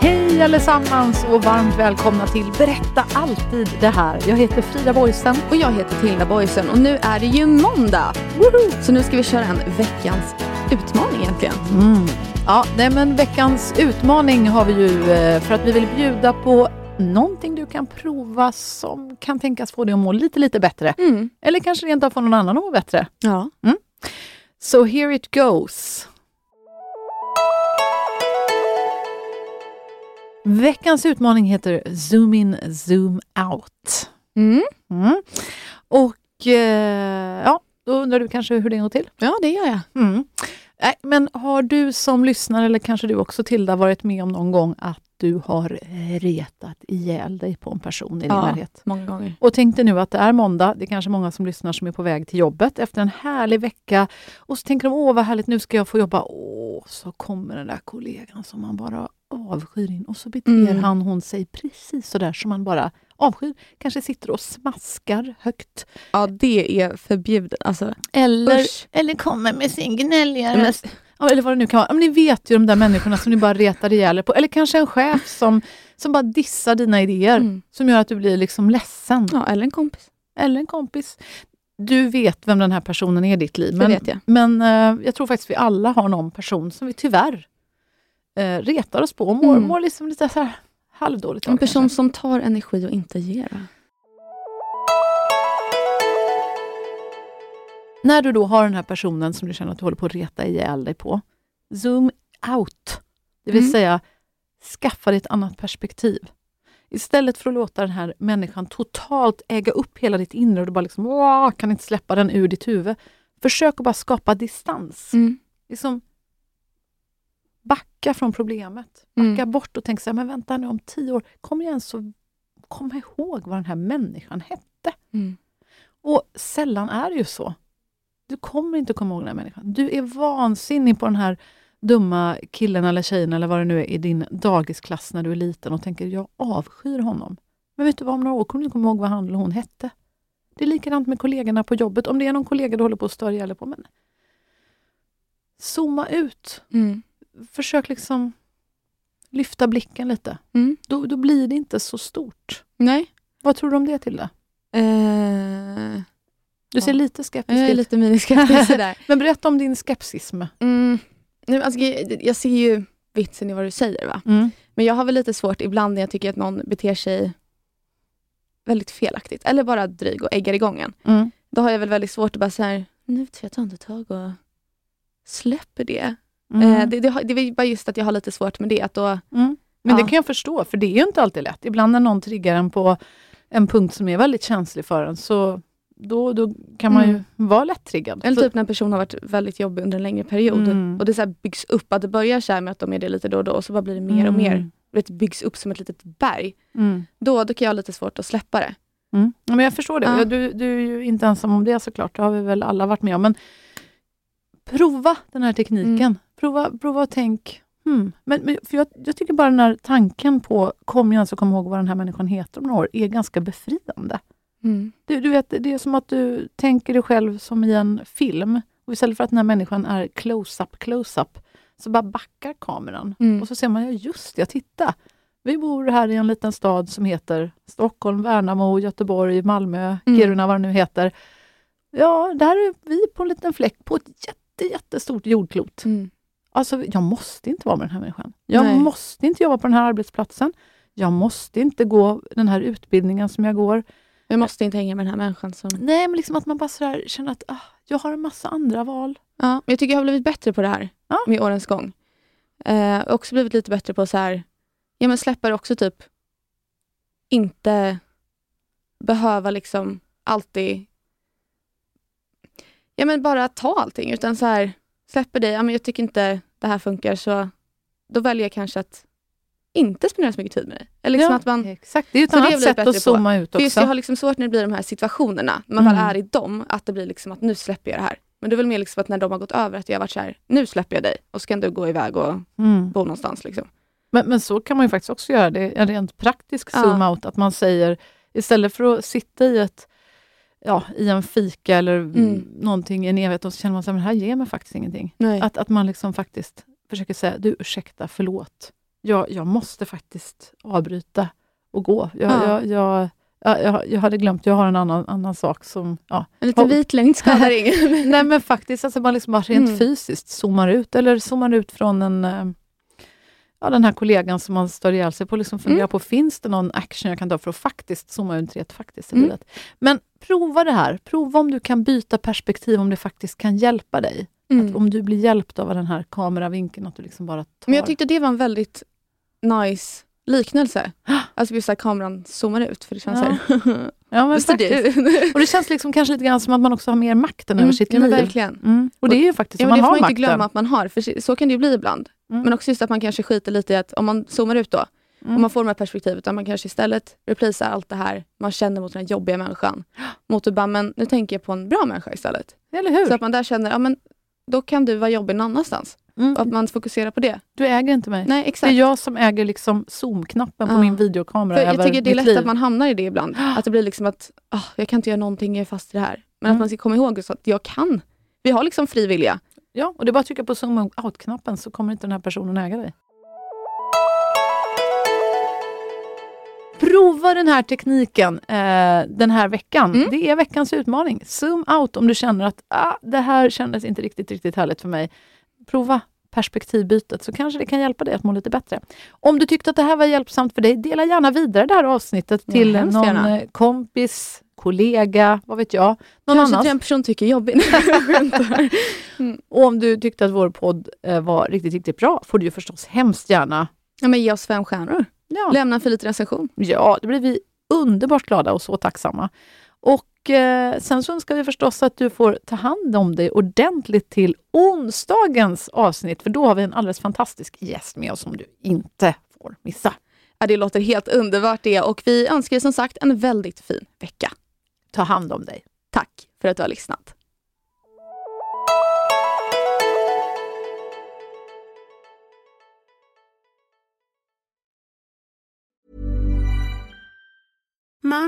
Hej allesammans och varmt välkomna till Berätta alltid det här. Jag heter Frida Boysen. Och jag heter Tilda Boysen och nu är det ju måndag! Woohoo! Så nu ska vi köra en veckans utmaning egentligen. Mm. Ja, nej men veckans utmaning har vi ju eh, för att vi vill bjuda på någonting kan prova som kan tänkas få dig att må lite, lite bättre. Mm. Eller kanske rent av få någon annan att må bättre. Ja. So here it goes. Veckans utmaning heter Zoom in, zoom out. Mm. Mm. Och eh, ja, då undrar du kanske hur det går till? ja, det gör jag. Mm. Nej, men har du som lyssnare, eller kanske du också Tilda, varit med om någon gång att du har retat ihjäl dig på en person i din Ja. närhet? Många gånger. Och tänk dig nu att det är måndag, det är kanske många som lyssnar som är på väg till jobbet efter en härlig vecka. Och så tänker de, åh vad härligt, nu ska jag få jobba. Åh, så kommer den där kollegan som man bara avskyr in och så beter Mm. han, hon sig precis så där som man bara avskyr. Kanske sitter och smaskar högt. Ja, det är förbjudet. Alltså, Eller, usch. eller kommer med sin gnälliga röst. Eller vad det nu kan vara. Men ni vet ju de där människorna som ni bara retar ihjäl er på. Eller kanske en chef som, som bara dissar dina idéer. Mm. Som gör att du blir liksom ledsen. Ja, eller en kompis. Eller en kompis. Du vet vem den här personen är i ditt liv. Det Men, vet jag. men eh, jag tror faktiskt vi alla har någon person som vi tyvärr eh, retar oss på och mår, Mm. mår liksom lite så här halvdåligt. En person kanske. som tar energi och inte ger. När du då har den här personen som du känner att du håller på att reta ihjäl dig på, zoom out. Det vill Mm. säga, skaffa dig ett annat perspektiv. Istället för att låta den här människan totalt äga upp hela ditt inre och du bara liksom, "Åh, kan inte släppa den ur ditt huvud. Försök att bara skapa distans. Mm. Liksom, backa från problemet. Backa Mm. bort och tänk så här, men vänta nu om tio år, kommer jag ens att komma ihåg vad den här människan hette? Mm. Och sällan är det ju så. Du kommer inte komma ihåg den här människan. Du är vansinnig på den här dumma killen eller tjejen eller vad det nu är i din dagisklass när du är liten och tänker jag avskyr honom. Men vet du vad, om några år kommer du inte komma ihåg vad han eller hon hette. Det är likadant med kollegorna på jobbet. Om det är någon kollega du håller på att störa dig på, men zooma ut. Mm. Försök liksom lyfta blicken lite. Mm. Då, då blir det inte så stort. Nej. Vad tror du om det till det? Eh, Du ser lite skeptisk jag är ut. lite miniskeptisk där. Men berätta om din skepsism. Mm. Nej, alltså, jag, jag ser ju vitsen i vad du säger. va? Mm. Men jag har väl lite svårt ibland när jag tycker att någon beter sig väldigt felaktigt. Eller bara dryg och äggar igång en. Mm. Då har jag väl väldigt svårt att bara säga nu tar jag ett andetag och släpper det. Mm. Eh, det, det. Det är bara just att jag har lite svårt med det. Att då, Mm. Men Ja. det kan jag förstå, för det är ju inte alltid lätt. Ibland när någon triggar en på en punkt som är väldigt känslig för en, så då, då kan man ju Mm. vara lätt-triggad. eller Så- typ när en person har varit väldigt jobbig under en längre period. Mm. Och det så byggs upp, att det börjar så med att de är det lite då och då och så bara blir det mer och mer. Mm. Det byggs upp som ett litet berg. Mm. Då, då kan jag ha lite svårt att släppa det. Mm. Men jag förstår det. Ja. Du, du är ju inte ensam om det såklart. Det har vi väl alla varit med om. Men prova den här tekniken. Mm. Prova, prova och tänk. Hmm. Men, men, för jag, jag tycker bara den här tanken på, kommer jag ens att komma ihåg vad den här människan heter om några år, är ganska befriande. Mm. Du, du vet, det är som att du tänker dig själv som i en film. Och istället för att den här människan är close-up, close-up, så bara backar kameran. Mm. Och så ser man, ja just ja, titta. Vi bor här i en liten stad som heter Stockholm, Värnamo, Göteborg, Malmö, Mm. Kiruna, vad det nu heter. Ja, där är vi på en liten fläck på ett jätte, jättestort jordklot. Mm. Alltså, jag måste inte vara med den här människan. Jag Nej. måste inte jobba på den här arbetsplatsen. Jag måste inte gå den här utbildningen som jag går. Jag måste inte hänga med den här människan. Som... Nej, men liksom att man bara så här känner att ah, jag har en massa andra val. Ja, men jag tycker jag har blivit bättre på det här Ja. med årens gång. Eh, jag har också blivit lite bättre på så här, ja men släppa det också typ inte behöva liksom alltid ja men bara ta allting utan så här släpper det, ja men jag tycker inte det här funkar så då väljer jag kanske att inte spendera så mycket tid med dig. Eller liksom ja, att man, Exakt, det är ett Så det har annat sätt att på. zooma ut för just också. jag har liksom svårt när det blir de här situationerna, när man väl Mm. är i dem, att det blir liksom att nu släpper jag det här. Men det är väl mer liksom att när de har gått över, att jag har varit så här, nu släpper jag dig och så kan du gå iväg och Mm. bo någonstans. Liksom. Men, men så kan man ju faktiskt också göra det, en rent praktisk Ja. zoom-out, att man säger istället för att sitta i ett ja, i en fika eller Mm. någonting i en evighet och så känner man att det här ger mig faktiskt ingenting. Nej. Att, att man liksom faktiskt försöker säga, du ursäkta, förlåt. Jag, jag måste faktiskt avbryta och gå. Jag, Ja. jag, jag, jag, jag, hade glömt, jag har en annan, annan sak som... Ja. En liten vit längd skadar ingen. Nej men faktiskt, alltså man liksom bara rent Mm. fysiskt zoomar ut, eller zoomar ut från en eh, Ja, den här kollegan som man stör ihjäl sig på, liksom fundera Mm. på, finns det någon action jag kan ta för att faktiskt zooma ut rent faktiskt i Mm. livet? Men prova det här, prova om du kan byta perspektiv, om det faktiskt kan hjälpa dig. Mm. Om du blir hjälpt av den här kameravinkeln, att du liksom bara tar... Men jag tyckte det var en väldigt nice liknelse. Alltså just att kameran zoomar ut. För det känns Ja. här, ja, men det. faktiskt. Och det känns liksom kanske lite grann som att man också har mer makten över sitt ja, men liv. verkligen. Mm. Och det är ju faktiskt Ja, så, men man det får har man inte makten. glömma att man har, för så- kan det ju bli ibland. Mm. Men också just att man kanske skiter lite i att om man zoomar ut då, Mm. om man får de här perspektivet, att man kanske istället replacear allt det här man känner mot den här jobbiga människan, mot att bara, men nu tänker jag på en bra människa istället. Eller hur? Så att man där känner, ja men då kan du vara jobbig någon annanstans. Mm. Att man fokuserar på det. Du äger inte mig. Nej, Det exakt. är jag som äger liksom zoom-knappen på Ja. min videokamera För jag tycker det är lätt liv. att man hamnar i det ibland. Att det blir liksom att, ah, jag kan inte göra någonting, jag är fast i det här. Men Mm. att man ska komma ihåg så att jag kan. Vi har liksom fri vilja. Ja, och det är bara att trycka på zoom out-knappen så kommer inte den här personen äga dig. Prova den här tekniken eh, den här veckan. Mm. Det är veckans utmaning. Zoom out om du känner att ah, det här kändes inte riktigt, riktigt härligt för mig. Prova perspektivbytet så kanske det kan hjälpa dig att må lite bättre. Om du tyckte att det här var hjälpsamt för dig, dela gärna vidare det här avsnittet Ja, till hemskt någon gärna. eh, kompis, kollega, vad vet jag. Någon Kanske annan till en person tycker är jobbig. Jag skämtar. och om du tyckte att vår podd eh, var riktigt, riktigt bra får du ju förstås hemskt gärna ja, men ge oss fem stjärnor. ja, Lämna en fin liten recension. ja, det blir vi underbart glada och så tacksamma. Och sen så önskar vi förstås att du får ta hand om dig ordentligt till onsdagens avsnitt, för då har vi en alldeles fantastisk gäst med oss som du inte får missa. Ja, det låter helt underbart det och vi önskar som sagt en väldigt fin vecka. Ta hand om dig. Tack för att du har lyssnat.